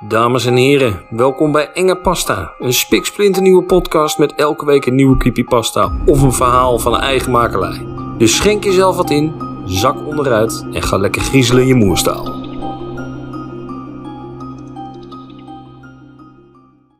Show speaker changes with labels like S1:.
S1: Dames en heren, welkom bij Enge Pasta, een spiksplinternieuwe podcast met elke week een nieuwe creepypasta of een verhaal van een eigen makelij. Dus schenk jezelf wat in, zak onderuit en ga lekker griezelen in je moerstaal.